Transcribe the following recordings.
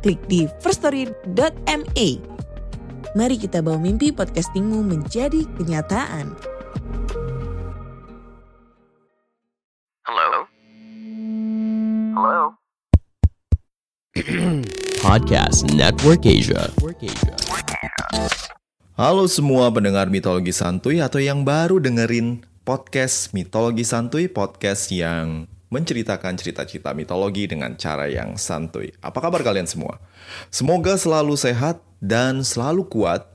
klik di firststory.me. Mari kita bawa mimpi podcastingmu menjadi kenyataan. Hello? Hello? Podcast Network Asia. Halo semua pendengar mitologi santuy atau yang baru dengerin podcast mitologi santuy, podcast yang menceritakan cerita-cerita mitologi dengan cara yang santuy. Apa kabar kalian semua? Semoga selalu sehat dan selalu kuat.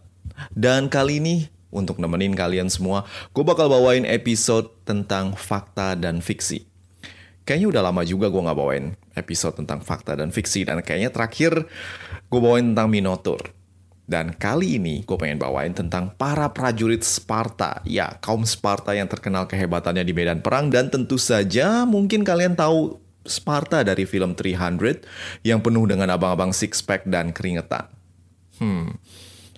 Dan kali ini untuk nemenin kalian semua, gue bakal bawain episode tentang fakta dan fiksi. Kayaknya udah lama juga gue nggak bawain episode tentang fakta dan fiksi dan kayaknya terakhir gue bawain tentang Minotaur. Dan kali ini gue pengen bawain tentang para prajurit Sparta. Ya, kaum Sparta yang terkenal kehebatannya di medan perang dan tentu saja mungkin kalian tahu Sparta dari film 300 yang penuh dengan abang-abang six pack dan keringetan. Hmm.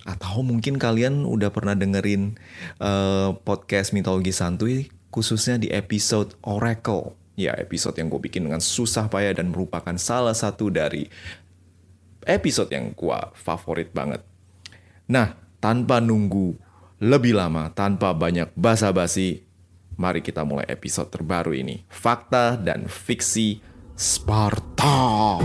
Atau mungkin kalian udah pernah dengerin uh, podcast mitologi santuy khususnya di episode Oracle. Ya, episode yang gue bikin dengan susah payah dan merupakan salah satu dari episode yang gue favorit banget. Nah, tanpa nunggu lebih lama, tanpa banyak basa-basi, mari kita mulai episode terbaru ini. Fakta dan fiksi Sparta.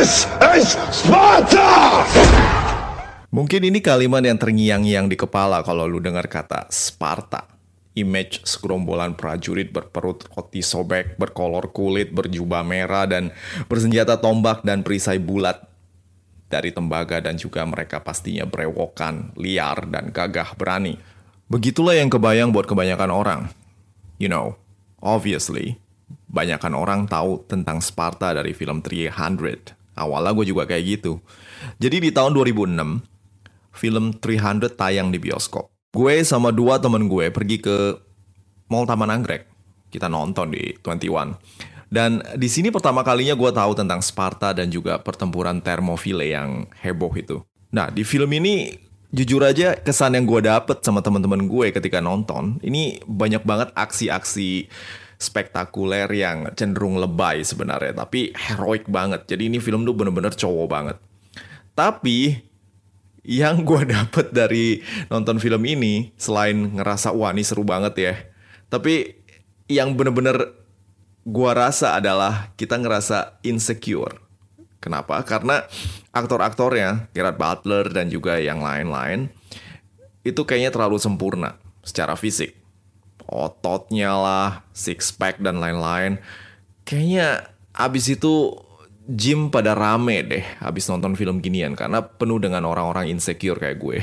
This is Sparta! Mungkin ini kalimat yang terngiang-ngiang di kepala kalau lu dengar kata Sparta. Image segerombolan prajurit berperut roti sobek, berkolor kulit, berjubah merah, dan bersenjata tombak dan perisai bulat dari tembaga dan juga mereka pastinya berewokan, liar, dan gagah berani. Begitulah yang kebayang buat kebanyakan orang. You know, obviously, banyakan orang tahu tentang Sparta dari film 300. Awalnya gue juga kayak gitu. Jadi di tahun 2006, film 300 tayang di bioskop. Gue sama dua temen gue pergi ke Mall Taman Anggrek. Kita nonton di 21. Dan di sini pertama kalinya gue tahu tentang Sparta dan juga pertempuran Thermopylae yang heboh itu. Nah, di film ini jujur aja kesan yang gue dapet sama teman-teman gue ketika nonton, ini banyak banget aksi-aksi spektakuler yang cenderung lebay sebenarnya, tapi heroik banget. Jadi ini film tuh bener-bener cowok banget. Tapi yang gue dapet dari nonton film ini, selain ngerasa wah ini seru banget ya, tapi yang bener-bener gue rasa adalah kita ngerasa insecure. Kenapa? Karena aktor-aktornya, Gerard Butler dan juga yang lain-lain, itu kayaknya terlalu sempurna secara fisik. Ototnya lah, six pack dan lain-lain. Kayaknya abis itu gym pada rame deh abis nonton film ginian karena penuh dengan orang-orang insecure kayak gue.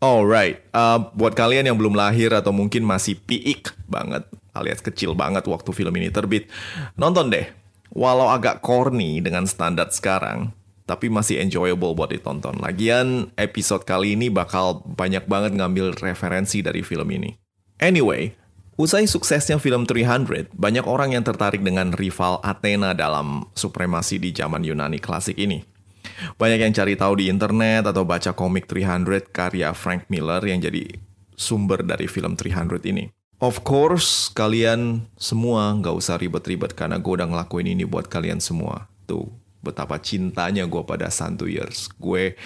Alright, uh, buat kalian yang belum lahir atau mungkin masih piik banget alias kecil banget waktu film ini terbit, nonton deh. Walau agak corny dengan standar sekarang, tapi masih enjoyable buat ditonton. Lagian episode kali ini bakal banyak banget ngambil referensi dari film ini. Anyway, Usai suksesnya film 300, banyak orang yang tertarik dengan rival Athena dalam supremasi di zaman Yunani klasik ini. Banyak yang cari tahu di internet atau baca komik 300 karya Frank Miller yang jadi sumber dari film 300 ini. Of course, kalian semua nggak usah ribet-ribet karena gue udah ngelakuin ini buat kalian semua. Tuh, betapa cintanya gue pada Santuyers. Gue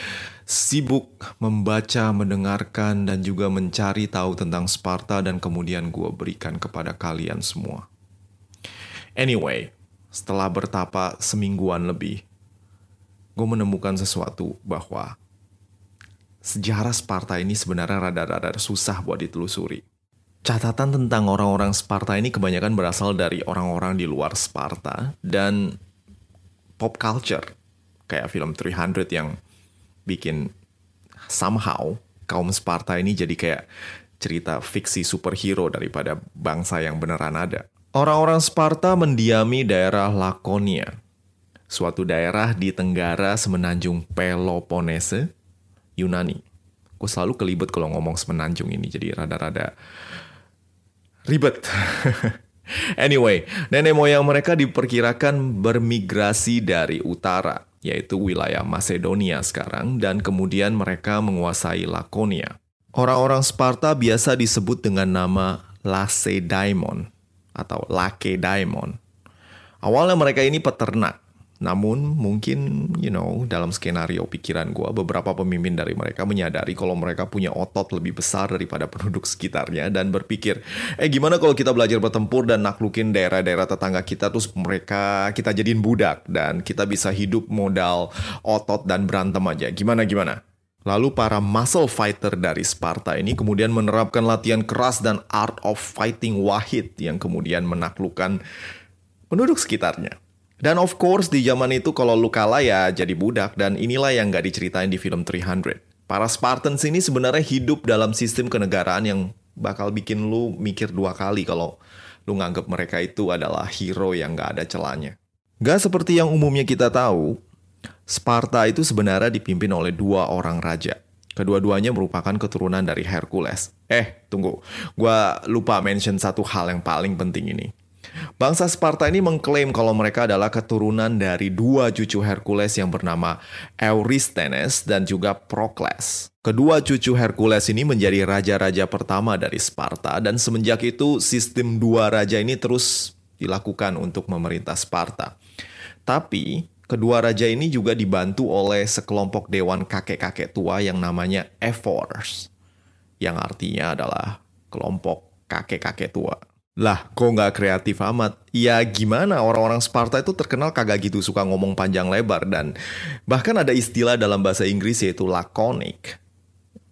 sibuk membaca, mendengarkan, dan juga mencari tahu tentang Sparta dan kemudian gue berikan kepada kalian semua. Anyway, setelah bertapa semingguan lebih, gue menemukan sesuatu bahwa sejarah Sparta ini sebenarnya rada-rada susah buat ditelusuri. Catatan tentang orang-orang Sparta ini kebanyakan berasal dari orang-orang di luar Sparta dan pop culture kayak film 300 yang bikin somehow kaum Sparta ini jadi kayak cerita fiksi superhero daripada bangsa yang beneran ada. Orang-orang Sparta mendiami daerah Lakonia, suatu daerah di tenggara semenanjung Peloponnese, Yunani. Gue selalu kelibet kalau ngomong semenanjung ini, jadi rada-rada ribet. anyway, nenek moyang mereka diperkirakan bermigrasi dari utara, yaitu wilayah Macedonia sekarang, dan kemudian mereka menguasai Lakonia. Orang-orang Sparta biasa disebut dengan nama Lacedaemon atau Lakedaemon. Awalnya mereka ini peternak, namun mungkin, you know, dalam skenario pikiran gue, beberapa pemimpin dari mereka menyadari kalau mereka punya otot lebih besar daripada penduduk sekitarnya dan berpikir, eh gimana kalau kita belajar bertempur dan naklukin daerah-daerah tetangga kita terus mereka kita jadiin budak dan kita bisa hidup modal otot dan berantem aja. Gimana gimana? Lalu para muscle fighter dari Sparta ini kemudian menerapkan latihan keras dan art of fighting wahid yang kemudian menaklukkan penduduk sekitarnya. Dan of course di zaman itu kalau lu kalah ya jadi budak dan inilah yang gak diceritain di film 300. Para Spartans ini sebenarnya hidup dalam sistem kenegaraan yang bakal bikin lu mikir dua kali kalau lu nganggap mereka itu adalah hero yang gak ada celahnya. Gak seperti yang umumnya kita tahu, Sparta itu sebenarnya dipimpin oleh dua orang raja. Kedua-duanya merupakan keturunan dari Hercules. Eh, tunggu. Gua lupa mention satu hal yang paling penting ini. Bangsa Sparta ini mengklaim kalau mereka adalah keturunan dari dua cucu Hercules yang bernama Eurysthenes dan juga Procles. Kedua cucu Hercules ini menjadi raja-raja pertama dari Sparta dan semenjak itu sistem dua raja ini terus dilakukan untuk memerintah Sparta. Tapi kedua raja ini juga dibantu oleh sekelompok dewan kakek-kakek tua yang namanya Ephors, yang artinya adalah kelompok kakek-kakek tua. Lah, kok nggak kreatif amat? Ya gimana orang-orang Sparta itu terkenal kagak gitu suka ngomong panjang lebar dan bahkan ada istilah dalam bahasa Inggris yaitu laconic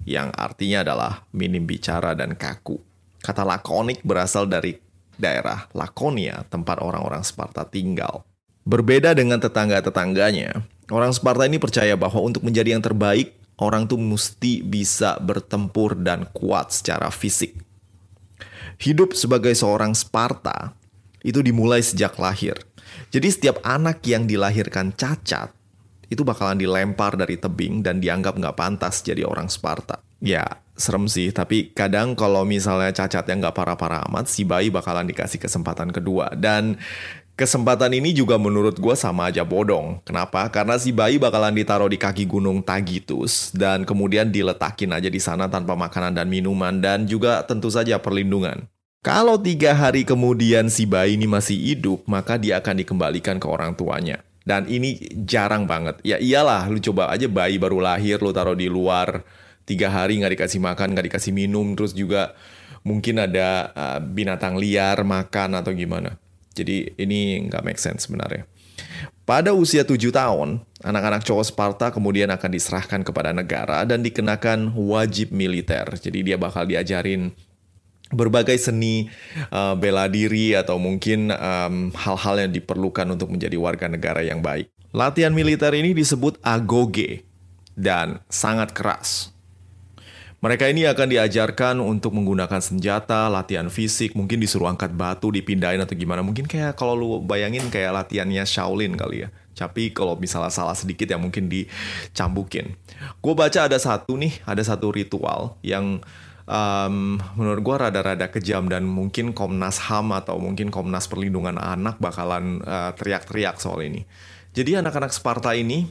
yang artinya adalah minim bicara dan kaku. Kata laconic berasal dari daerah Lakonia, tempat orang-orang Sparta tinggal. Berbeda dengan tetangga-tetangganya, orang Sparta ini percaya bahwa untuk menjadi yang terbaik, orang tuh mesti bisa bertempur dan kuat secara fisik hidup sebagai seorang Sparta itu dimulai sejak lahir. Jadi setiap anak yang dilahirkan cacat itu bakalan dilempar dari tebing dan dianggap nggak pantas jadi orang Sparta. Ya, serem sih. Tapi kadang kalau misalnya cacat yang nggak parah-parah amat, si bayi bakalan dikasih kesempatan kedua. Dan kesempatan ini juga menurut gue sama aja bodong. Kenapa? Karena si bayi bakalan ditaruh di kaki gunung Tagitus dan kemudian diletakin aja di sana tanpa makanan dan minuman dan juga tentu saja perlindungan. Kalau tiga hari kemudian si bayi ini masih hidup, maka dia akan dikembalikan ke orang tuanya. Dan ini jarang banget. Ya iyalah, lu coba aja bayi baru lahir, lu taruh di luar, tiga hari nggak dikasih makan, nggak dikasih minum, terus juga mungkin ada uh, binatang liar makan atau gimana. Jadi ini nggak make sense sebenarnya. Pada usia tujuh tahun, anak-anak cowok Sparta kemudian akan diserahkan kepada negara dan dikenakan wajib militer. Jadi dia bakal diajarin berbagai seni uh, bela diri atau mungkin hal-hal um, yang diperlukan untuk menjadi warga negara yang baik. Latihan militer ini disebut agoge dan sangat keras. Mereka ini akan diajarkan untuk menggunakan senjata, latihan fisik, mungkin disuruh angkat batu, dipindahin atau gimana. Mungkin kayak kalau lu bayangin kayak latihannya Shaolin kali ya. Tapi kalau misalnya salah sedikit ya mungkin dicambukin. Gue baca ada satu nih, ada satu ritual yang um, menurut gue rada-rada kejam dan mungkin Komnas HAM atau mungkin Komnas Perlindungan Anak bakalan teriak teriak-teriak soal ini. Jadi anak-anak Sparta ini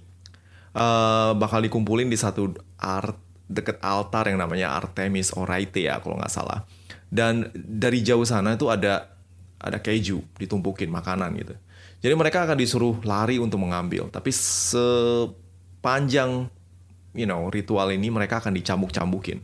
uh, bakal dikumpulin di satu art deket altar yang namanya Artemis Oraite ya kalau nggak salah. Dan dari jauh sana itu ada ada keju ditumpukin makanan gitu. Jadi mereka akan disuruh lari untuk mengambil, tapi sepanjang you know ritual ini mereka akan dicambuk-cambukin.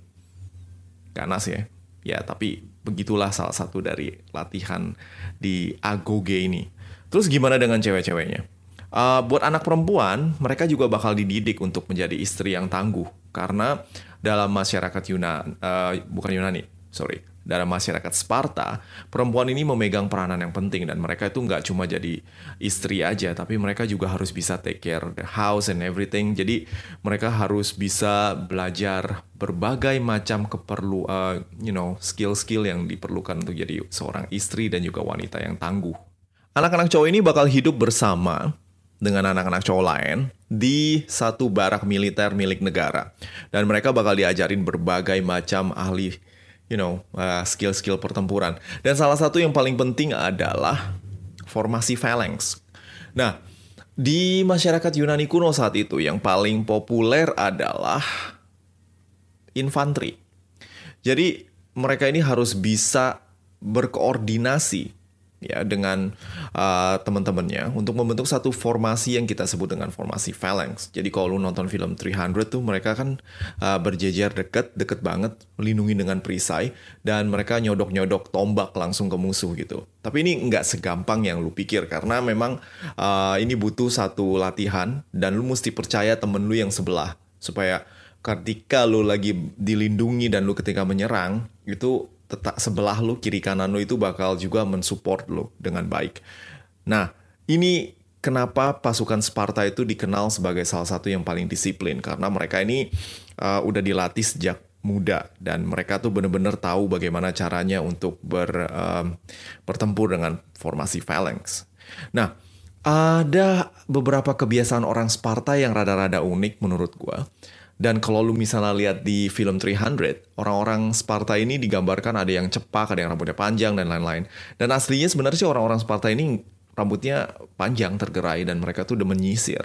Ganas ya. Ya, tapi begitulah salah satu dari latihan di agoge ini. Terus gimana dengan cewek-ceweknya? Uh, buat anak perempuan, mereka juga bakal dididik untuk menjadi istri yang tangguh. Karena dalam masyarakat Yunan, uh, bukan Yunani, sorry, dalam masyarakat Sparta, perempuan ini memegang peranan yang penting dan mereka itu nggak cuma jadi istri aja, tapi mereka juga harus bisa take care the house and everything. Jadi mereka harus bisa belajar berbagai macam keperlu, uh, you know, skill-skill yang diperlukan untuk jadi seorang istri dan juga wanita yang tangguh. Anak-anak cowok ini bakal hidup bersama dengan anak-anak cowok lain di satu barak militer milik negara. Dan mereka bakal diajarin berbagai macam ahli, you know, uh, skill-skill pertempuran. Dan salah satu yang paling penting adalah formasi phalanx. Nah, di masyarakat Yunani kuno saat itu yang paling populer adalah infanteri. Jadi mereka ini harus bisa berkoordinasi ya dengan uh, teman-temannya untuk membentuk satu formasi yang kita sebut dengan formasi phalanx. Jadi kalau lu nonton film 300 tuh mereka kan uh, berjejer deket, deket banget, melindungi dengan perisai dan mereka nyodok-nyodok tombak langsung ke musuh gitu. Tapi ini nggak segampang yang lu pikir karena memang uh, ini butuh satu latihan dan lu mesti percaya temen lu yang sebelah supaya ketika lu lagi dilindungi dan lu ketika menyerang itu tetap sebelah lu kiri kanan lu itu bakal juga mensupport lu dengan baik. Nah, ini kenapa pasukan Sparta itu dikenal sebagai salah satu yang paling disiplin karena mereka ini uh, udah dilatih sejak muda dan mereka tuh bener-bener tahu bagaimana caranya untuk ber, um, bertempur dengan formasi phalanx. Nah, ada beberapa kebiasaan orang Sparta yang rada-rada unik menurut gua. Dan kalau lu misalnya lihat di film 300, orang-orang Sparta ini digambarkan ada yang cepak, ada yang rambutnya panjang, dan lain-lain. Dan aslinya sebenarnya sih orang-orang Sparta ini rambutnya panjang, tergerai, dan mereka tuh udah menyisir.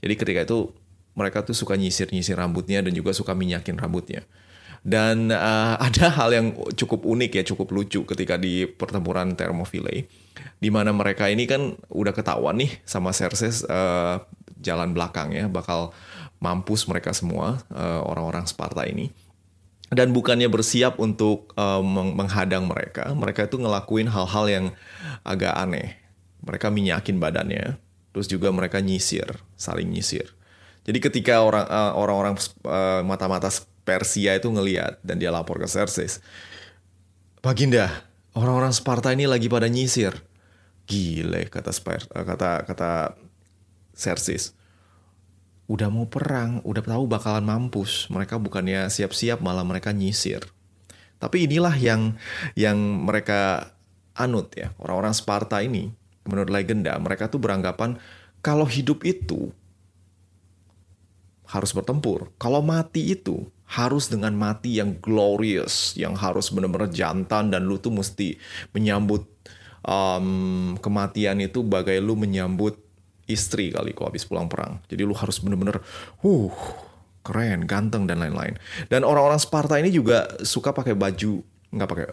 Jadi ketika itu mereka tuh suka nyisir-nyisir rambutnya dan juga suka minyakin rambutnya. Dan uh, ada hal yang cukup unik ya, cukup lucu ketika di pertempuran Thermopylae, di mana mereka ini kan udah ketahuan nih sama Xerxes uh, jalan belakang ya, bakal mampus mereka semua uh, orang-orang Sparta ini. Dan bukannya bersiap untuk uh, menghadang mereka mereka itu ngelakuin hal-hal yang agak aneh. Mereka minyakin badannya terus juga mereka nyisir saling nyisir. Jadi ketika uh, orang-orang mata-mata Persia itu ngeliat dan dia lapor ke Xerxes Baginda orang-orang Sparta ini lagi pada nyisir. Gile kata Spar kata kata Xerxes udah mau perang, udah tahu bakalan mampus. Mereka bukannya siap-siap malah mereka nyisir. Tapi inilah yang yang mereka anut ya. Orang-orang Sparta ini menurut legenda mereka tuh beranggapan kalau hidup itu harus bertempur. Kalau mati itu harus dengan mati yang glorious, yang harus benar-benar jantan dan lu tuh mesti menyambut um, kematian itu bagai lu menyambut istri kali kok habis pulang perang. Jadi lu harus bener-bener, uh, keren, ganteng dan lain-lain. Dan orang-orang Sparta ini juga suka pakai baju, nggak pakai.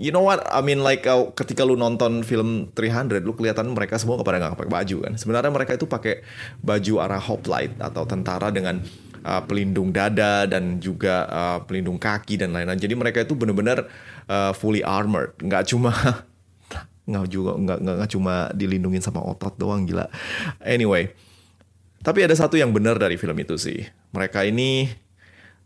You know what? I mean like uh, ketika lu nonton film 300, lu kelihatan mereka semua kepada nggak pakai baju kan. Sebenarnya mereka itu pakai baju arah hoplite atau tentara dengan uh, pelindung dada dan juga uh, pelindung kaki dan lain-lain. Jadi mereka itu benar-benar uh, fully armored, nggak cuma nggak juga nggak nggak cuma dilindungin sama otot doang gila. Anyway tapi ada satu yang benar dari film itu sih. Mereka ini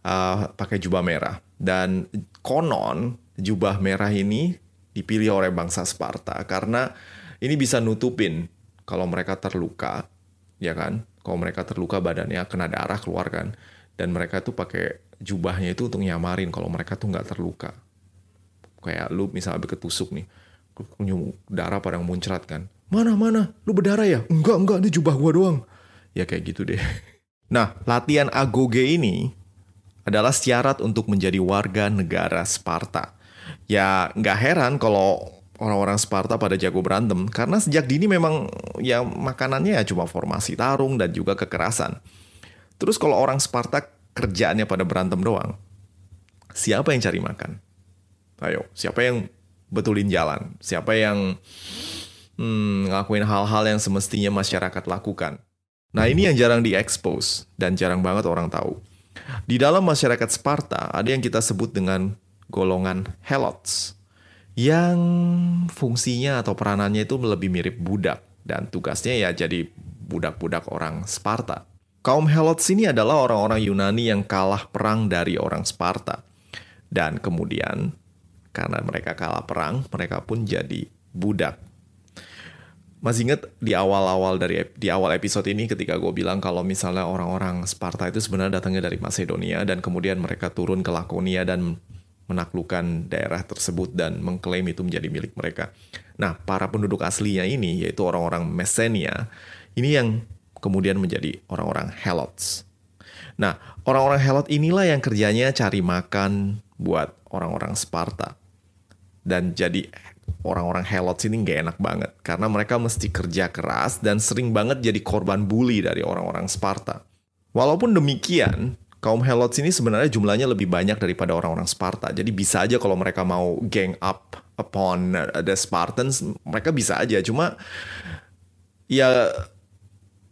uh, pakai jubah merah. Dan konon jubah merah ini dipilih oleh bangsa Sparta karena ini bisa nutupin kalau mereka terluka ya kan? Kalau mereka terluka badannya kena darah keluar kan? Dan mereka tuh pakai jubahnya itu untuk nyamarin kalau mereka tuh nggak terluka. Kayak lu misalnya ketusuk nih darah pada muncrat kan. Mana, mana? Lu berdarah ya? Enggak, enggak. Ini jubah gua doang. Ya kayak gitu deh. Nah, latihan agoge ini adalah syarat untuk menjadi warga negara Sparta. Ya, nggak heran kalau orang-orang Sparta pada jago berantem. Karena sejak dini memang ya makanannya ya cuma formasi tarung dan juga kekerasan. Terus kalau orang Sparta kerjaannya pada berantem doang, siapa yang cari makan? Ayo, siapa yang betulin jalan. Siapa yang hmm, ngelakuin hal-hal yang semestinya masyarakat lakukan. Nah ini yang jarang diekspos dan jarang banget orang tahu. Di dalam masyarakat Sparta ada yang kita sebut dengan golongan helots yang fungsinya atau peranannya itu lebih mirip budak dan tugasnya ya jadi budak-budak orang Sparta. Kaum helots ini adalah orang-orang Yunani yang kalah perang dari orang Sparta. Dan kemudian karena mereka kalah perang, mereka pun jadi budak. Masih ingat di awal-awal dari di awal episode ini ketika gue bilang kalau misalnya orang-orang Sparta itu sebenarnya datangnya dari Macedonia dan kemudian mereka turun ke Lakonia dan menaklukkan daerah tersebut dan mengklaim itu menjadi milik mereka. Nah, para penduduk aslinya ini yaitu orang-orang Messenia, ini yang kemudian menjadi orang-orang Helots. Nah, orang-orang Helot inilah yang kerjanya cari makan buat orang-orang Sparta. Dan jadi orang-orang Helot sini nggak enak banget karena mereka mesti kerja keras dan sering banget jadi korban bully dari orang-orang Sparta. Walaupun demikian, kaum Helots ini sebenarnya jumlahnya lebih banyak daripada orang-orang Sparta. Jadi bisa aja kalau mereka mau gang up upon the Spartans, mereka bisa aja. Cuma ya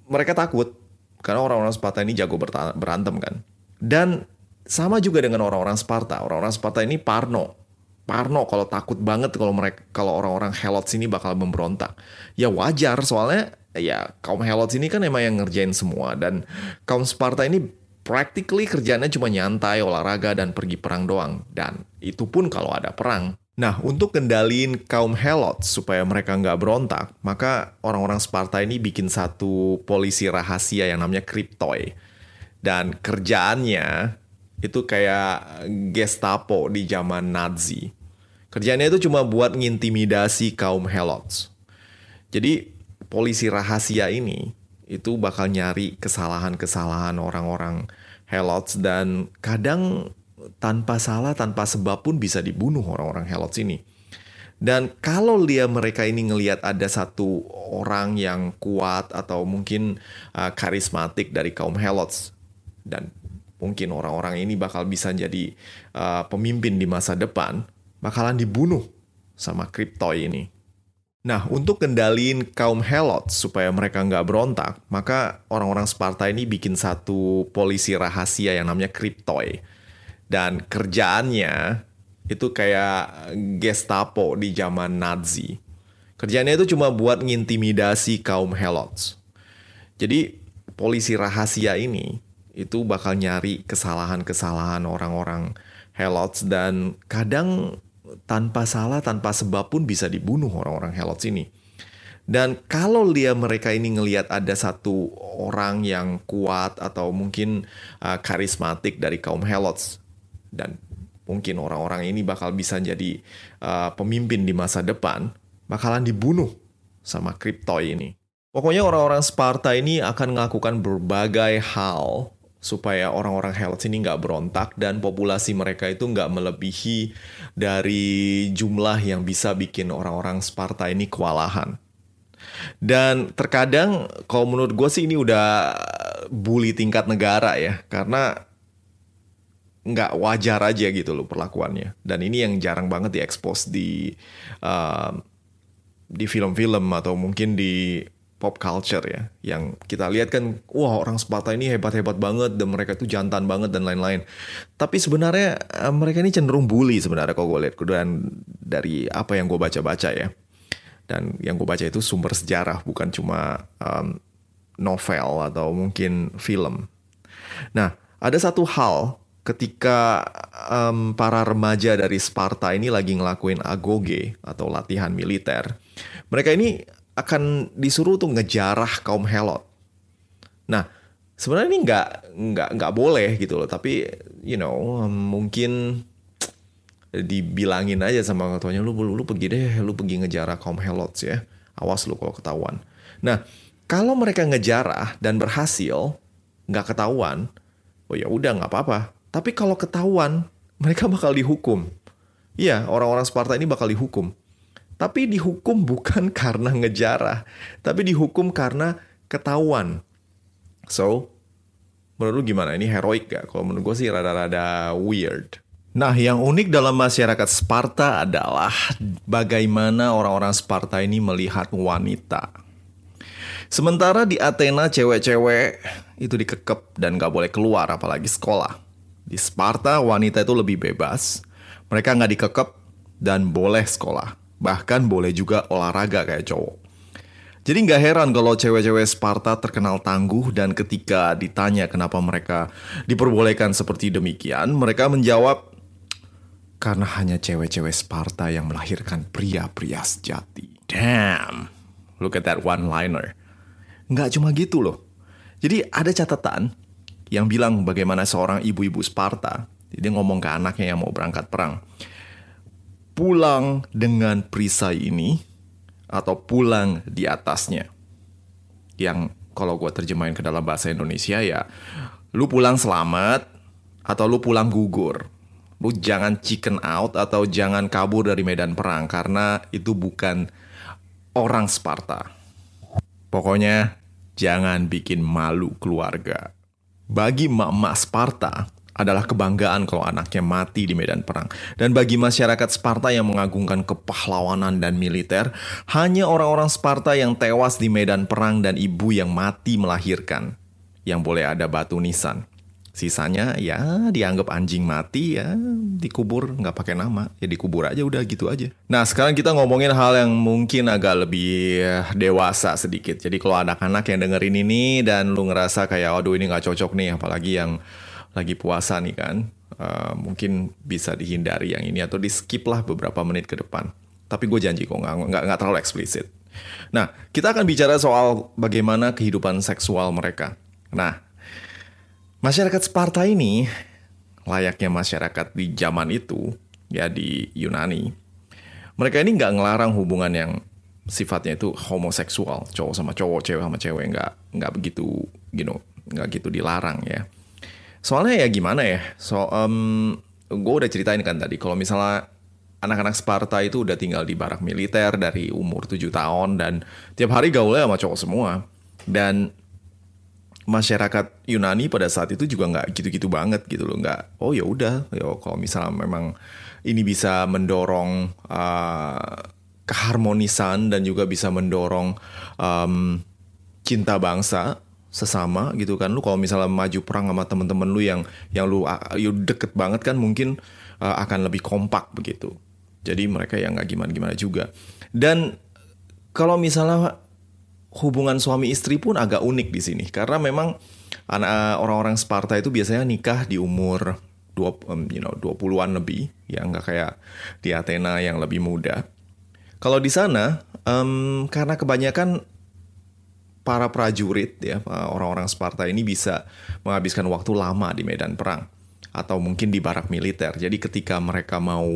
mereka takut karena orang-orang Sparta ini jago berantem kan. Dan sama juga dengan orang-orang Sparta. Orang-orang Sparta ini parno parno kalau takut banget kalau mereka kalau orang-orang Helot sini bakal memberontak. Ya wajar soalnya ya kaum Helot sini kan emang yang ngerjain semua dan kaum Sparta ini practically kerjanya cuma nyantai, olahraga dan pergi perang doang dan itu pun kalau ada perang. Nah, untuk kendaliin kaum Helot supaya mereka nggak berontak, maka orang-orang Sparta ini bikin satu polisi rahasia yang namanya Kryptoi. Dan kerjaannya itu kayak Gestapo di zaman Nazi. Kerjanya itu cuma buat ngintimidasi kaum Helots. Jadi polisi rahasia ini itu bakal nyari kesalahan-kesalahan orang-orang Helots dan kadang tanpa salah, tanpa sebab pun bisa dibunuh orang-orang Helots ini. Dan kalau dia mereka ini ngelihat ada satu orang yang kuat atau mungkin uh, karismatik dari kaum Helots dan mungkin orang-orang ini bakal bisa jadi uh, pemimpin di masa depan, bakalan dibunuh sama Kryptoi ini. Nah, untuk kendaliin kaum Helot supaya mereka nggak berontak, maka orang-orang Sparta ini bikin satu polisi rahasia yang namanya Kryptoi. Dan kerjaannya itu kayak Gestapo di zaman Nazi. Kerjaannya itu cuma buat ngintimidasi kaum Helots. Jadi polisi rahasia ini itu bakal nyari kesalahan-kesalahan orang-orang Helots dan kadang tanpa salah, tanpa sebab pun bisa dibunuh orang-orang Helots ini. Dan kalau dia mereka ini ngelihat ada satu orang yang kuat atau mungkin uh, karismatik dari kaum Helots dan mungkin orang-orang ini bakal bisa jadi uh, pemimpin di masa depan, bakalan dibunuh sama Kryptoi ini. Pokoknya orang-orang Sparta ini akan melakukan berbagai hal supaya orang-orang Helot ini nggak berontak dan populasi mereka itu nggak melebihi dari jumlah yang bisa bikin orang-orang Sparta ini kewalahan. Dan terkadang kalau menurut gue sih ini udah bully tingkat negara ya karena nggak wajar aja gitu loh perlakuannya. Dan ini yang jarang banget diekspos di uh, di film-film atau mungkin di pop culture ya yang kita lihat kan wah orang Sparta ini hebat-hebat banget dan mereka itu jantan banget dan lain-lain. Tapi sebenarnya eh, mereka ini cenderung bully sebenarnya kalau gue lihat. Dan dari apa yang gue baca-baca ya dan yang gue baca itu sumber sejarah bukan cuma um, novel atau mungkin film. Nah ada satu hal ketika um, para remaja dari Sparta ini lagi ngelakuin agoge atau latihan militer. Mereka ini akan disuruh tuh ngejarah kaum Helot. Nah, sebenarnya ini nggak nggak nggak boleh gitu loh, tapi you know mungkin dibilangin aja sama ketuanya lu lu, lu pergi deh, lu pergi ngejarah kaum Helot ya. Awas lu kalau ketahuan. Nah, kalau mereka ngejarah dan berhasil nggak ketahuan, oh ya udah nggak apa-apa. Tapi kalau ketahuan, mereka bakal dihukum. Iya, orang-orang Sparta ini bakal dihukum. Tapi dihukum bukan karena ngejarah, tapi dihukum karena ketahuan. So, menurut lu gimana? Ini heroik gak? Kalau menurut gue sih rada-rada weird. Nah, yang unik dalam masyarakat Sparta adalah bagaimana orang-orang Sparta ini melihat wanita. Sementara di Athena cewek-cewek itu dikekep dan gak boleh keluar apalagi sekolah. Di Sparta wanita itu lebih bebas. Mereka nggak dikekep dan boleh sekolah. Bahkan boleh juga olahraga kayak cowok. Jadi nggak heran kalau cewek-cewek Sparta terkenal tangguh dan ketika ditanya kenapa mereka diperbolehkan seperti demikian, mereka menjawab, karena hanya cewek-cewek Sparta yang melahirkan pria-pria sejati. Damn, look at that one-liner. Nggak cuma gitu loh. Jadi ada catatan yang bilang bagaimana seorang ibu-ibu Sparta, dia ngomong ke anaknya yang mau berangkat perang. Pulang dengan perisai ini, atau pulang di atasnya. Yang kalau gue terjemahin ke dalam bahasa Indonesia ya, lu pulang selamat, atau lu pulang gugur lu jangan chicken out atau jangan kabur dari medan perang karena itu bukan orang Sparta. Pokoknya jangan bikin malu keluarga. Bagi emak-emak Sparta adalah kebanggaan kalau anaknya mati di medan perang. Dan bagi masyarakat Sparta yang mengagungkan kepahlawanan dan militer, hanya orang-orang Sparta yang tewas di medan perang dan ibu yang mati melahirkan yang boleh ada batu nisan. Sisanya ya dianggap anjing mati ya dikubur nggak pakai nama ya dikubur aja udah gitu aja. Nah sekarang kita ngomongin hal yang mungkin agak lebih dewasa sedikit. Jadi kalau anak-anak yang dengerin ini dan lu ngerasa kayak aduh ini nggak cocok nih apalagi yang lagi puasa nih kan uh, mungkin bisa dihindari yang ini atau di skip lah beberapa menit ke depan. Tapi gue janji kok nggak nggak terlalu eksplisit. Nah kita akan bicara soal bagaimana kehidupan seksual mereka. Nah Masyarakat Sparta ini, layaknya masyarakat di zaman itu, ya di Yunani, mereka ini nggak ngelarang hubungan yang sifatnya itu homoseksual, cowok sama cowok, cewek sama cewek, nggak nggak begitu, you know, nggak gitu dilarang ya. Soalnya ya gimana ya, so um, gue udah ceritain kan tadi, kalau misalnya anak-anak Sparta itu udah tinggal di barak militer dari umur 7 tahun dan tiap hari gaulnya sama cowok semua. Dan masyarakat Yunani pada saat itu juga nggak gitu-gitu banget gitu loh nggak oh ya udah ya kalau misalnya memang ini bisa mendorong uh, keharmonisan dan juga bisa mendorong um, cinta bangsa sesama gitu kan. Lu kalau misalnya maju perang sama temen-temen lu yang yang lu, lu deket banget kan mungkin uh, akan lebih kompak begitu. Jadi mereka yang nggak gimana-gimana juga. Dan kalau misalnya hubungan suami istri pun agak unik di sini. Karena memang anak orang-orang Sparta itu biasanya nikah di umur dua um, you know 20-an lebih. Ya nggak kayak di Athena yang lebih muda. Kalau di sana um, karena kebanyakan para prajurit ya orang-orang Sparta ini bisa menghabiskan waktu lama di medan perang atau mungkin di barak militer. Jadi ketika mereka mau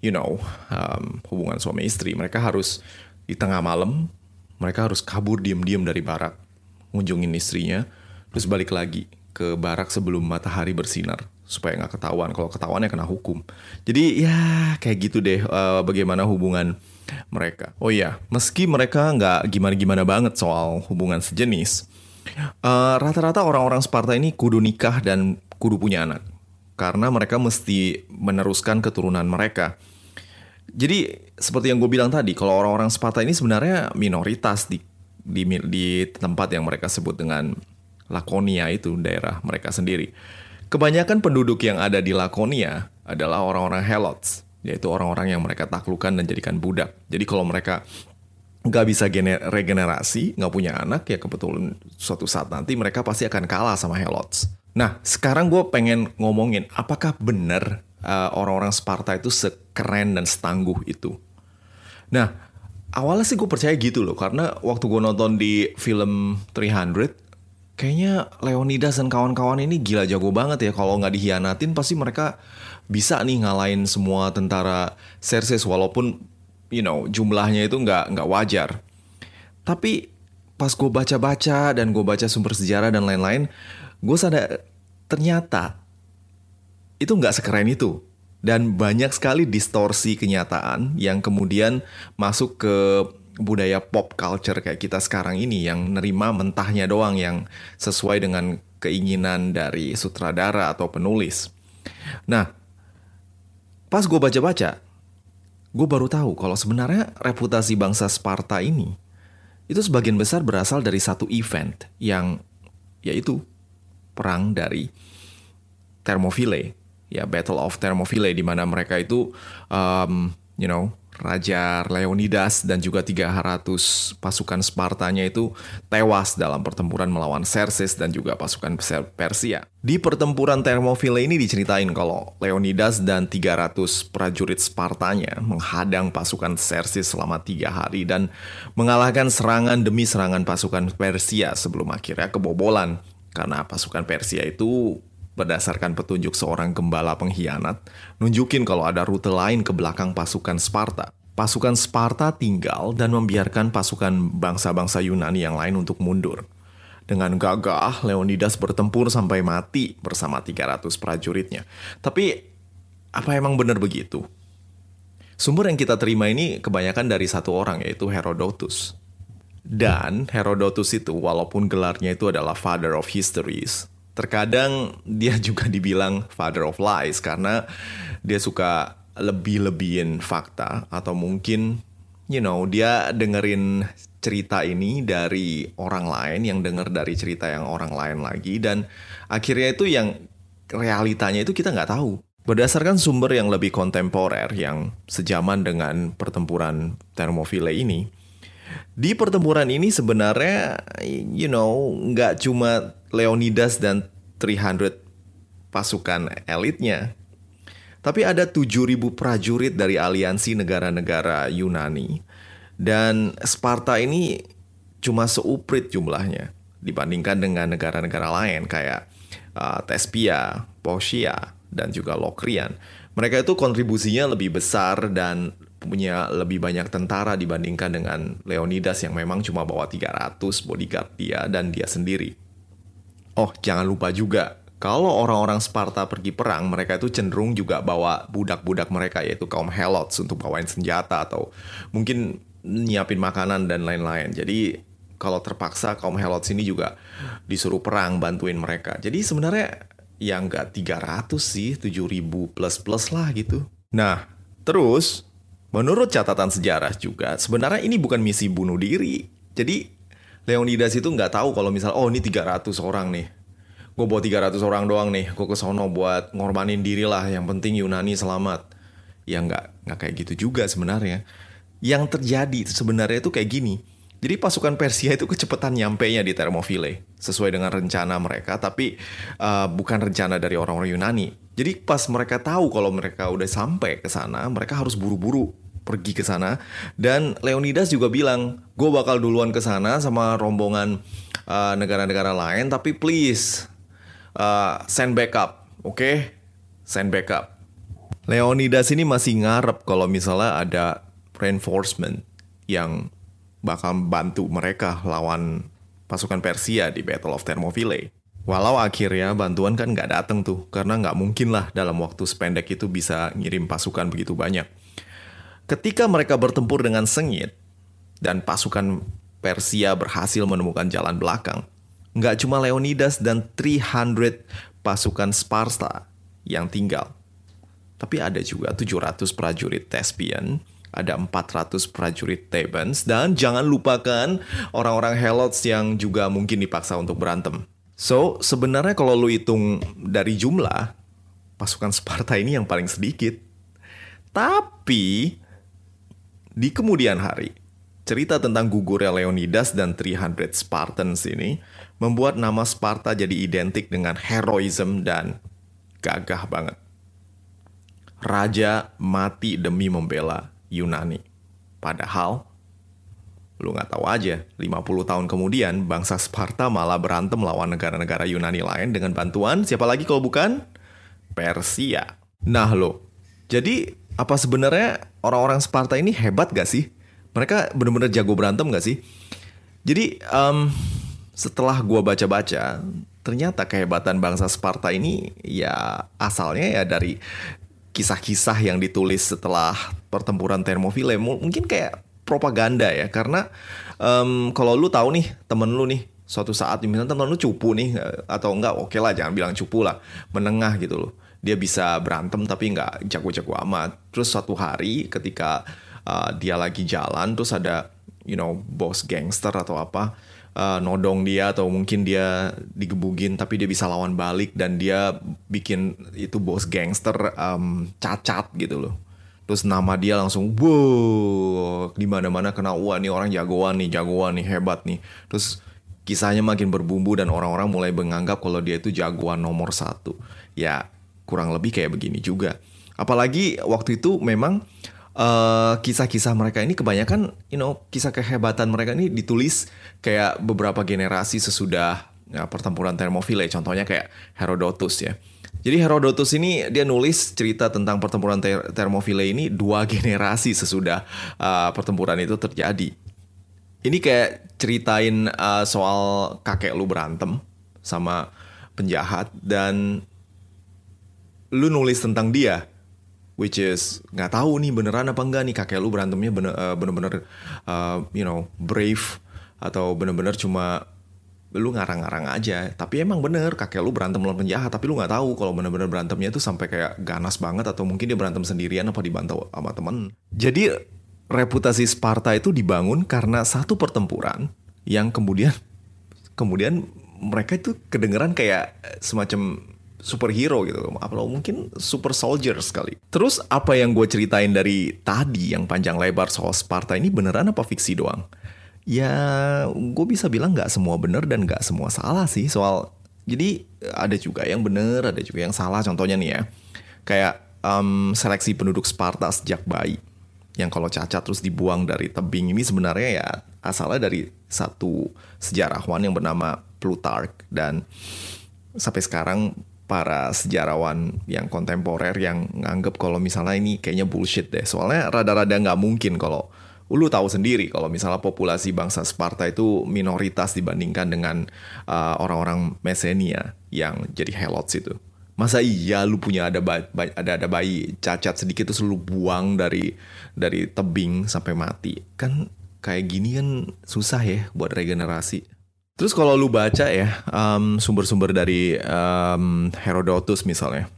you know um, hubungan suami istri mereka harus di tengah malam mereka harus kabur diam-diam dari barak, ngunjungin istrinya, terus balik lagi ke barak sebelum matahari bersinar supaya nggak ketahuan. Kalau ketahuannya kena hukum. Jadi ya kayak gitu deh uh, bagaimana hubungan mereka. Oh iya, meski mereka nggak gimana-gimana banget soal hubungan sejenis, uh, rata-rata orang-orang Sparta ini kudu nikah dan kudu punya anak. Karena mereka mesti meneruskan keturunan mereka. Jadi seperti yang gue bilang tadi, kalau orang-orang Sparta ini sebenarnya minoritas di, di di tempat yang mereka sebut dengan Lakonia itu daerah mereka sendiri. Kebanyakan penduduk yang ada di Lakonia adalah orang-orang Helots, yaitu orang-orang yang mereka taklukkan dan jadikan budak. Jadi kalau mereka nggak bisa regenerasi, nggak punya anak, ya kebetulan suatu saat nanti mereka pasti akan kalah sama Helots. Nah, sekarang gue pengen ngomongin apakah benar uh, orang-orang Sparta itu sekeren dan setangguh itu. Nah, awalnya sih gue percaya gitu loh, karena waktu gue nonton di film 300, kayaknya Leonidas dan kawan-kawan ini gila jago banget ya. Kalau nggak dihianatin pasti mereka bisa nih ngalahin semua tentara Xerxes walaupun you know jumlahnya itu nggak nggak wajar. Tapi pas gue baca-baca dan gue baca sumber sejarah dan lain-lain, gue sadar ternyata itu nggak sekeren itu. Dan banyak sekali distorsi kenyataan yang kemudian masuk ke budaya pop culture kayak kita sekarang ini yang nerima mentahnya doang yang sesuai dengan keinginan dari sutradara atau penulis. Nah, Pas gue baca-baca, gue baru tahu kalau sebenarnya reputasi bangsa Sparta ini itu sebagian besar berasal dari satu event yang yaitu perang dari Thermopylae, ya Battle of Thermopylae di mana mereka itu um, you know Raja Leonidas dan juga 300 pasukan Spartanya itu tewas dalam pertempuran melawan Xerxes dan juga pasukan Persia. Di pertempuran Thermopylae ini diceritain kalau Leonidas dan 300 prajurit Spartanya menghadang pasukan Xerxes selama tiga hari dan mengalahkan serangan demi serangan pasukan Persia sebelum akhirnya kebobolan. Karena pasukan Persia itu berdasarkan petunjuk seorang gembala pengkhianat, nunjukin kalau ada rute lain ke belakang pasukan Sparta. Pasukan Sparta tinggal dan membiarkan pasukan bangsa-bangsa Yunani yang lain untuk mundur. Dengan gagah, Leonidas bertempur sampai mati bersama 300 prajuritnya. Tapi, apa emang benar begitu? Sumber yang kita terima ini kebanyakan dari satu orang, yaitu Herodotus. Dan Herodotus itu, walaupun gelarnya itu adalah Father of Histories, terkadang dia juga dibilang father of lies karena dia suka lebih-lebihin fakta atau mungkin you know dia dengerin cerita ini dari orang lain yang denger dari cerita yang orang lain lagi dan akhirnya itu yang realitanya itu kita nggak tahu. Berdasarkan sumber yang lebih kontemporer yang sejaman dengan pertempuran Thermopylae ini di pertempuran ini sebenarnya you know nggak cuma Leonidas dan 300 pasukan elitnya. Tapi ada 7.000 prajurit dari aliansi negara-negara Yunani. Dan Sparta ini cuma seuprit jumlahnya dibandingkan dengan negara-negara lain kayak uh, Tespia, Posia, dan juga Lokrian. Mereka itu kontribusinya lebih besar dan punya lebih banyak tentara dibandingkan dengan Leonidas yang memang cuma bawa 300 bodyguard dia dan dia sendiri. Oh, jangan lupa juga, kalau orang-orang Sparta pergi perang, mereka itu cenderung juga bawa budak-budak mereka, yaitu kaum Helots untuk bawain senjata atau mungkin nyiapin makanan dan lain-lain. Jadi kalau terpaksa kaum Helots ini juga disuruh perang bantuin mereka. Jadi sebenarnya ya nggak 300 sih, 7000 plus-plus lah gitu. Nah, terus menurut catatan sejarah juga, sebenarnya ini bukan misi bunuh diri. Jadi Leonidas itu nggak tahu kalau misal oh ini 300 orang nih. Gue bawa 300 orang doang nih, gue ke sono buat ngorbanin diri lah, yang penting Yunani selamat. Ya nggak nggak kayak gitu juga sebenarnya. Yang terjadi sebenarnya itu kayak gini. Jadi pasukan Persia itu kecepatan nyampe nya di Thermopylae sesuai dengan rencana mereka, tapi uh, bukan rencana dari orang-orang Yunani. Jadi pas mereka tahu kalau mereka udah sampai ke sana, mereka harus buru-buru pergi ke sana dan Leonidas juga bilang gue bakal duluan ke sana sama rombongan uh, negara-negara uh, lain tapi please uh, send backup oke okay? send backup Leonidas ini masih ngarep kalau misalnya ada reinforcement yang bakal bantu mereka lawan pasukan Persia di Battle of Thermopylae. Walau akhirnya bantuan kan nggak dateng tuh, karena nggak mungkin lah dalam waktu sependek itu bisa ngirim pasukan begitu banyak. Ketika mereka bertempur dengan sengit dan pasukan Persia berhasil menemukan jalan belakang, nggak cuma Leonidas dan 300 pasukan Sparta yang tinggal, tapi ada juga 700 prajurit Thespian, ada 400 prajurit Thebans, dan jangan lupakan orang-orang Helots yang juga mungkin dipaksa untuk berantem. So, sebenarnya kalau lu hitung dari jumlah, pasukan Sparta ini yang paling sedikit. Tapi, di kemudian hari, cerita tentang gugurnya Leonidas dan 300 Spartans ini membuat nama Sparta jadi identik dengan heroism dan gagah banget. Raja mati demi membela Yunani. Padahal, lu nggak tahu aja, 50 tahun kemudian bangsa Sparta malah berantem lawan negara-negara Yunani lain dengan bantuan siapa lagi kalau bukan Persia. Nah lo, jadi apa sebenarnya orang-orang Sparta ini hebat gak sih? Mereka bener-bener jago berantem gak sih? Jadi um, setelah gue baca-baca, ternyata kehebatan bangsa Sparta ini ya asalnya ya dari kisah-kisah yang ditulis setelah pertempuran Thermopylae. Mungkin kayak propaganda ya, karena um, kalau lu tahu nih temen lu nih suatu saat misalnya temen lu cupu nih atau enggak oke okay lah jangan bilang cupu lah menengah gitu loh dia bisa berantem tapi nggak jago-jago amat. Terus suatu hari ketika uh, dia lagi jalan terus ada you know bos gangster atau apa uh, nodong dia atau mungkin dia digebugin tapi dia bisa lawan balik dan dia bikin itu bos gangster um, cacat gitu loh. Terus nama dia langsung wow di mana-mana kena wah nih orang jagoan nih, jagoan nih, hebat nih. Terus kisahnya makin berbumbu dan orang-orang mulai menganggap kalau dia itu jagoan nomor satu. Ya kurang lebih kayak begini juga. Apalagi waktu itu memang eh, kisah-kisah mereka ini kebanyakan, you know, kisah kehebatan mereka ini ditulis kayak beberapa generasi sesudah ya, pertempuran Thermopylae. Contohnya kayak Herodotus ya. Jadi Herodotus ini dia nulis cerita tentang pertempuran Ter Thermopylae ini dua generasi sesudah uh, pertempuran itu terjadi. Ini kayak ceritain uh, soal kakek lu berantem sama penjahat dan lu nulis tentang dia which is nggak tahu nih beneran apa enggak nih kakek lu berantemnya uh, bener-bener uh, you know brave atau bener-bener cuma lu ngarang-ngarang aja. Tapi emang bener kakek lu berantem lawan penjahat tapi lu nggak tahu kalau bener-bener berantemnya tuh sampai kayak ganas banget atau mungkin dia berantem sendirian apa dibantu sama temen. Jadi reputasi Sparta itu dibangun karena satu pertempuran yang kemudian kemudian mereka itu kedengeran kayak semacam superhero gitu. Atau mungkin super soldier sekali terus apa yang gue ceritain dari tadi yang panjang lebar soal Sparta ini beneran apa fiksi doang ya gue bisa bilang nggak semua bener dan nggak semua salah sih. Soal jadi ada juga yang bener ada juga yang salah. Contohnya nih ya kayak em, seleksi penduduk Sparta sejak bayi. Yang kalau cacat terus dibuang dari tebing. Ini sebenarnya ya asalnya dari satu sejarawan yang bernama Plutarch. Dan sampai sekarang para sejarawan yang kontemporer yang nganggep kalau misalnya ini kayaknya bullshit deh. Soalnya rada-rada nggak mungkin kalau lu tahu sendiri kalau misalnya populasi bangsa Sparta itu minoritas dibandingkan dengan uh, orang-orang Mesenia yang jadi helots itu. Masa iya lu punya ada ba- ba- ada ada bayi cacat sedikit terus lu buang dari dari tebing sampai mati? Kan kayak gini kan susah ya buat regenerasi. Terus kalau lu baca ya um, sumber-sumber dari um, Herodotus misalnya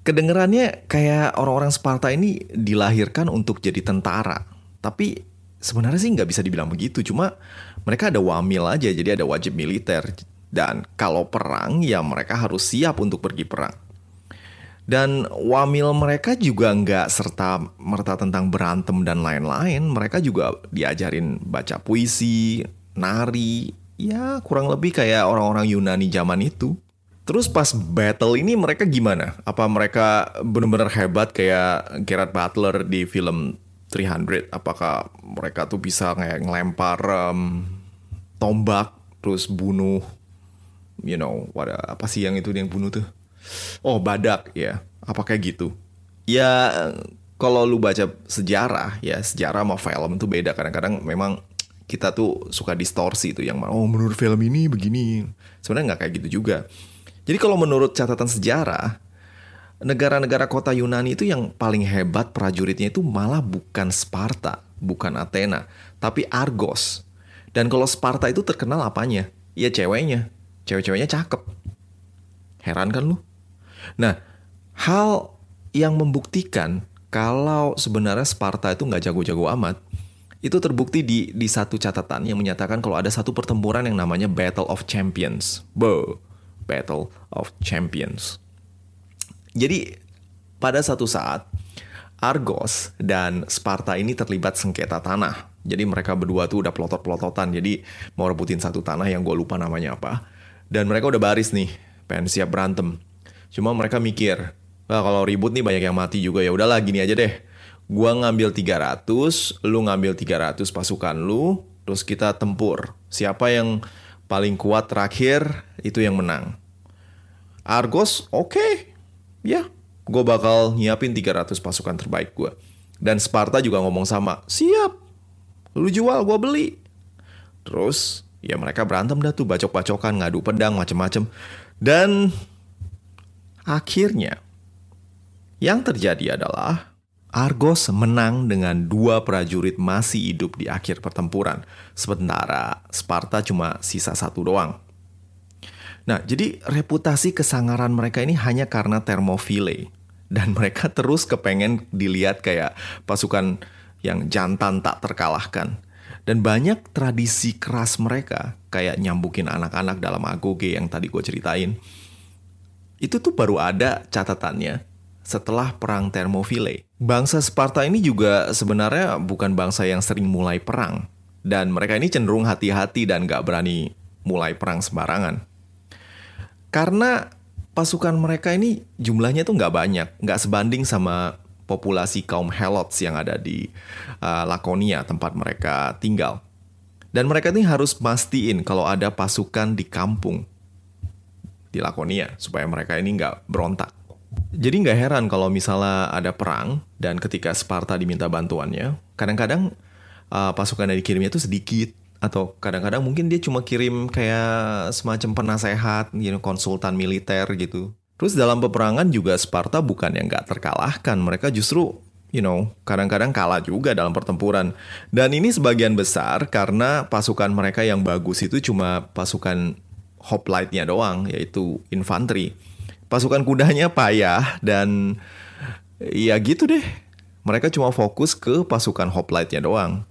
kedengerannya kayak orang-orang Sparta ini dilahirkan untuk jadi tentara tapi sebenarnya sih nggak bisa dibilang begitu. Cuma mereka ada wamil aja jadi ada wajib militer. Dan kalau perang ya mereka harus siap untuk pergi perang. Dan wamil mereka juga nggak serta merta tentang berantem dan lain-lain. Mereka juga diajarin baca puisi nari. Ya kurang lebih kayak orang-orang Yunani zaman itu. Terus pas battle ini mereka gimana? Apa mereka benar-benar hebat kayak Gerard Butler di film 300? Apakah mereka tuh bisa kayak ngelempar em, tombak terus bunuh you know, what, apa sih yang itu yang bunuh tuh? Oh, badak ya. Apa kayak gitu? Ya kalau lu baca sejarah ya, sejarah sama film itu beda kadang-kadang memang kita tuh suka distorsi tuh yang oh menurut film ini begini. Sebenarnya nggak kayak gitu juga. Jadi kalau menurut catatan sejarah, negara-negara kota Yunani itu yang paling hebat prajuritnya itu malah bukan Sparta, bukan Athena, tapi Argos. Dan kalau Sparta itu terkenal apanya? Ya ceweknya. Cewek-ceweknya cakep. Heran kan lu? Nah, hal yang membuktikan kalau sebenarnya Sparta itu nggak jago-jago amat, itu terbukti di di satu catatan yang menyatakan kalau ada satu pertempuran yang namanya Battle of Champions. Bo, Battle of Champions. Jadi pada satu saat Argos dan Sparta ini terlibat sengketa tanah. Jadi mereka berdua tuh udah pelotot-pelototan. Jadi mau rebutin satu tanah yang gue lupa namanya apa. Dan mereka udah baris nih, pengen siap berantem. Cuma mereka mikir, Wah, kalau ribut nih banyak yang mati juga ya udahlah gini aja deh. Gua ngambil 300, lu ngambil 300 pasukan lu, terus kita tempur. Siapa yang paling kuat terakhir itu yang menang. Argos, oke. Ya, gue bakal nyiapin 300 pasukan terbaik gue. Dan Sparta juga ngomong sama, siap. Lu jual, gue beli. Terus, ya mereka berantem dah tuh, bacok-bacokan, ngadu pedang, macem-macem. Dan akhirnya, yang terjadi adalah Argos menang dengan dua prajurit masih hidup di akhir pertempuran. Sementara Sparta cuma sisa satu doang. Nah, jadi reputasi kesangaran mereka ini hanya karena termofile. Dan mereka terus kepengen dilihat kayak pasukan yang jantan tak terkalahkan. Dan banyak tradisi keras mereka, kayak nyambukin anak-anak dalam agoge yang tadi gue ceritain. Itu tuh baru ada catatannya setelah perang Thermopylae. Bangsa Sparta ini juga sebenarnya bukan bangsa yang sering mulai perang. Dan mereka ini cenderung hati-hati dan gak berani mulai perang sembarangan. Karena pasukan mereka ini jumlahnya tuh nggak banyak, nggak sebanding sama populasi kaum Helots yang ada di uh, Lakonia tempat mereka tinggal. Dan mereka ini harus mastiin kalau ada pasukan di kampung di Lakonia supaya mereka ini nggak berontak. Jadi nggak heran kalau misalnya ada perang dan ketika Sparta diminta bantuannya, kadang-kadang uh, pasukan yang dikirimnya itu sedikit atau kadang-kadang mungkin dia cuma kirim kayak semacam penasehat, you know, konsultan militer gitu. Terus dalam peperangan juga Sparta bukan yang nggak terkalahkan, mereka justru you know, kadang-kadang kalah juga dalam pertempuran. Dan ini sebagian besar karena pasukan mereka yang bagus itu cuma pasukan hoplite-nya doang, yaitu infanteri. Pasukan kudanya payah dan ya gitu deh. Mereka cuma fokus ke pasukan hoplite-nya doang.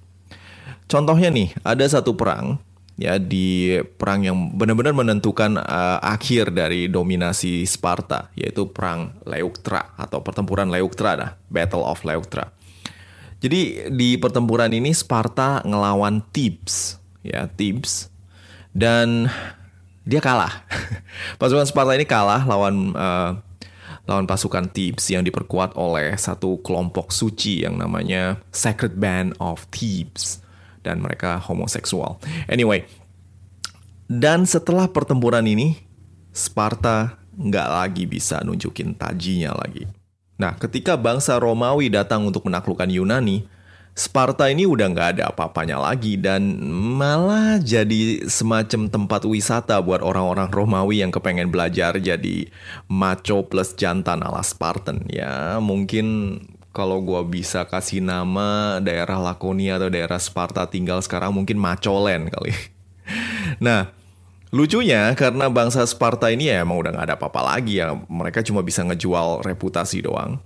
Contohnya nih, ada satu perang ya di perang yang benar-benar menentukan uh, akhir dari dominasi Sparta, yaitu perang Leuctra atau pertempuran Leuctra dah, Battle of Leuctra. Jadi di pertempuran ini Sparta ngelawan Thebes, ya Thebes, dan dia kalah. Pasukan Sparta ini kalah lawan uh, lawan pasukan Thebes yang diperkuat oleh satu kelompok suci yang namanya Sacred Band of Thebes dan mereka homoseksual. Anyway, dan setelah pertempuran ini, Sparta nggak lagi bisa nunjukin tajinya lagi. Nah, ketika bangsa Romawi datang untuk menaklukkan Yunani, Sparta ini udah nggak ada apa-apanya lagi dan malah jadi semacam tempat wisata buat orang-orang Romawi yang kepengen belajar jadi macho plus jantan ala Spartan. Ya, mungkin kalau gue bisa kasih nama daerah Lakonia atau daerah Sparta tinggal sekarang mungkin Macolen kali. nah, lucunya karena bangsa Sparta ini ya emang udah gak ada apa-apa lagi ya. Mereka cuma bisa ngejual reputasi doang.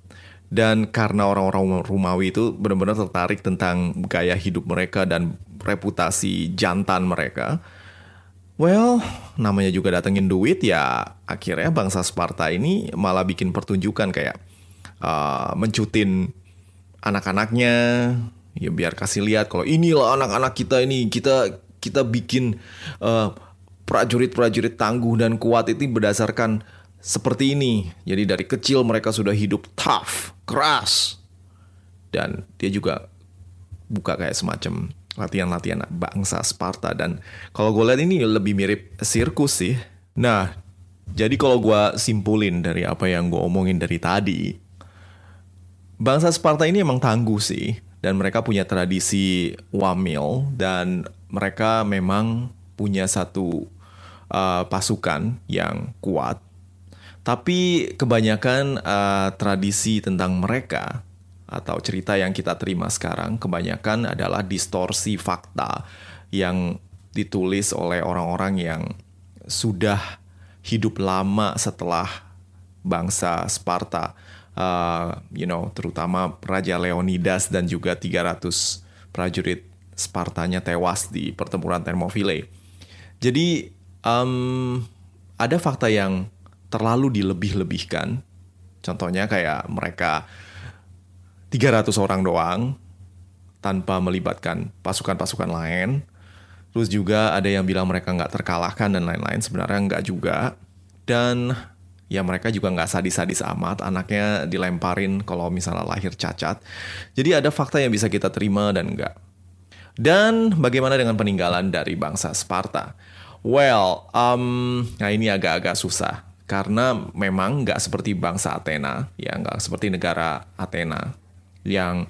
Dan karena orang-orang Romawi itu benar-benar tertarik tentang gaya hidup mereka dan reputasi jantan mereka. Well, namanya juga datengin duit ya akhirnya bangsa Sparta ini malah bikin pertunjukan kayak uh, mencutin anak-anaknya ya biar kasih lihat kalau inilah anak-anak kita ini kita kita bikin uh, prajurit-prajurit tangguh dan kuat itu berdasarkan seperti ini. Jadi dari kecil mereka sudah hidup tough, keras. Dan dia juga buka kayak semacam latihan-latihan bangsa Sparta dan kalau gue lihat ini lebih mirip sirkus sih. Nah, jadi kalau gue simpulin dari apa yang gue omongin dari tadi, Bangsa Sparta ini emang tangguh sih dan mereka punya tradisi wamil dan mereka memang punya satu uh, pasukan yang kuat. Tapi kebanyakan uh, tradisi tentang mereka atau cerita yang kita terima sekarang kebanyakan adalah distorsi fakta yang ditulis oleh orang-orang yang sudah hidup lama setelah bangsa Sparta uh, you know, terutama Raja Leonidas dan juga 300 prajurit Spartanya tewas di pertempuran Thermopylae. Jadi um, ada fakta yang terlalu dilebih-lebihkan. Contohnya kayak mereka 300 orang doang tanpa melibatkan pasukan-pasukan lain. Terus juga ada yang bilang mereka nggak terkalahkan dan lain-lain. Sebenarnya nggak juga. Dan ya mereka juga nggak sadis-sadis amat anaknya dilemparin kalau misalnya lahir cacat. Jadi ada fakta yang bisa kita terima dan enggak dan bagaimana dengan peninggalan dari bangsa Sparta? Well um, nah ini agak-agak susah. Karena memang nggak seperti bangsa Athena ya nggak seperti negara Athena yang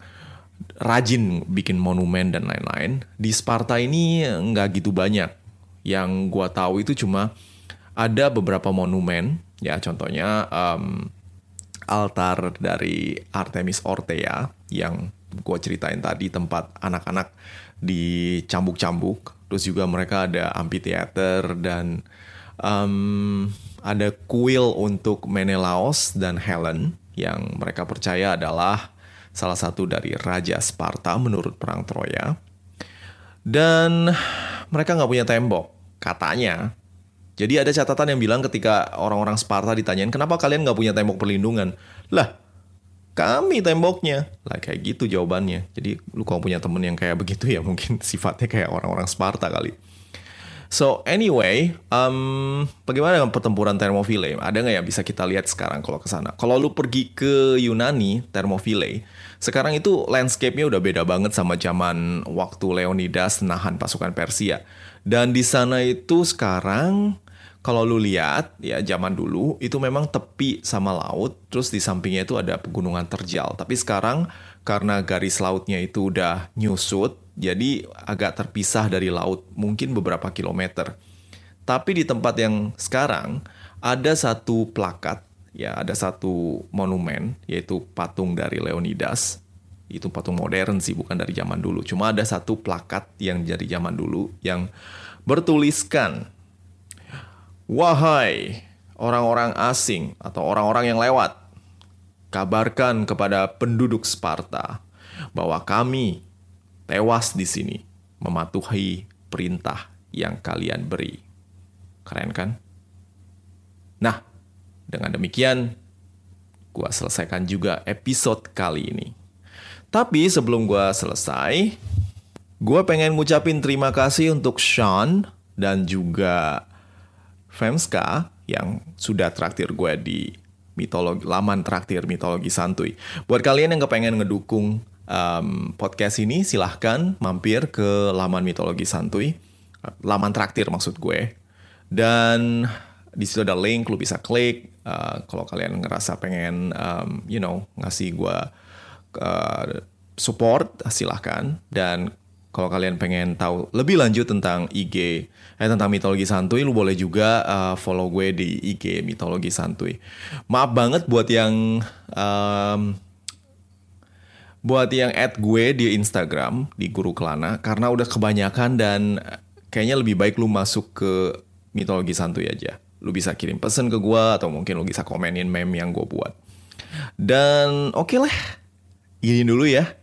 rajin bikin monumen dan lain-lain. Di Sparta ini nggak gitu banyak. Yang gua tahu itu cuma ada beberapa monumen Ya, contohnya um, altar dari Artemis Orthea yang gue ceritain tadi tempat anak-anak dicambuk-cambuk. Terus juga mereka ada amphitheater dan Um, ada kuil untuk Menelaos dan Helen yang mereka percaya adalah salah satu dari Raja Sparta menurut Perang Troya. Dan mereka nggak punya tembok, katanya. Jadi ada catatan yang bilang ketika orang-orang Sparta ditanyain, kenapa kalian nggak punya tembok perlindungan? Lah, kami temboknya. Lah kayak gitu jawabannya. Jadi lu kalau punya temen yang kayak begitu ya mungkin sifatnya kayak orang-orang Sparta kali. So anyway, um, bagaimana dengan pertempuran Thermopylae? Ada nggak yang bisa kita lihat sekarang kalau ke sana? Kalau lu pergi ke Yunani, Thermopylae, sekarang itu landscape-nya udah beda banget sama zaman waktu Leonidas nahan pasukan Persia. Dan di sana itu sekarang kalau lu lihat ya zaman dulu itu memang tepi sama laut, terus di sampingnya itu ada pegunungan terjal. Tapi sekarang karena garis lautnya itu udah nyusut, jadi agak terpisah dari laut, mungkin beberapa kilometer. Tapi di tempat yang sekarang ada satu plakat, ya ada satu monumen, yaitu patung dari Leonidas. Itu patung modern sih, bukan dari zaman dulu. Cuma ada satu plakat yang dari zaman dulu yang bertuliskan, Wahai orang-orang asing atau orang-orang yang lewat, kabarkan kepada penduduk Sparta bahwa kami tewas di sini mematuhi perintah yang kalian beri. Keren kan? Nah, dengan demikian, gua selesaikan juga episode kali ini. Tapi sebelum gua selesai, gua pengen ngucapin terima kasih untuk Sean dan juga Femska yang sudah traktir gue di mitologi laman traktir mitologi santuy. Buat kalian yang kepengen ngedukung um, podcast ini, silahkan mampir ke laman mitologi santuy, laman traktir maksud gue. Dan di situ ada link, lu bisa klik. Uh, kalau kalian ngerasa pengen, um, you know, ngasih gue uh, support, silahkan. Dan kalau kalian pengen tahu lebih lanjut tentang IG, eh tentang mitologi santuy, lu boleh juga uh, follow gue di IG mitologi santuy. Maaf banget buat yang um, buat yang add gue di Instagram di Guru Kelana karena udah kebanyakan dan kayaknya lebih baik lu masuk ke mitologi santuy aja. Lu bisa kirim pesan ke gue atau mungkin lu bisa komenin meme yang gue buat. Dan oke okay lah, ini dulu ya.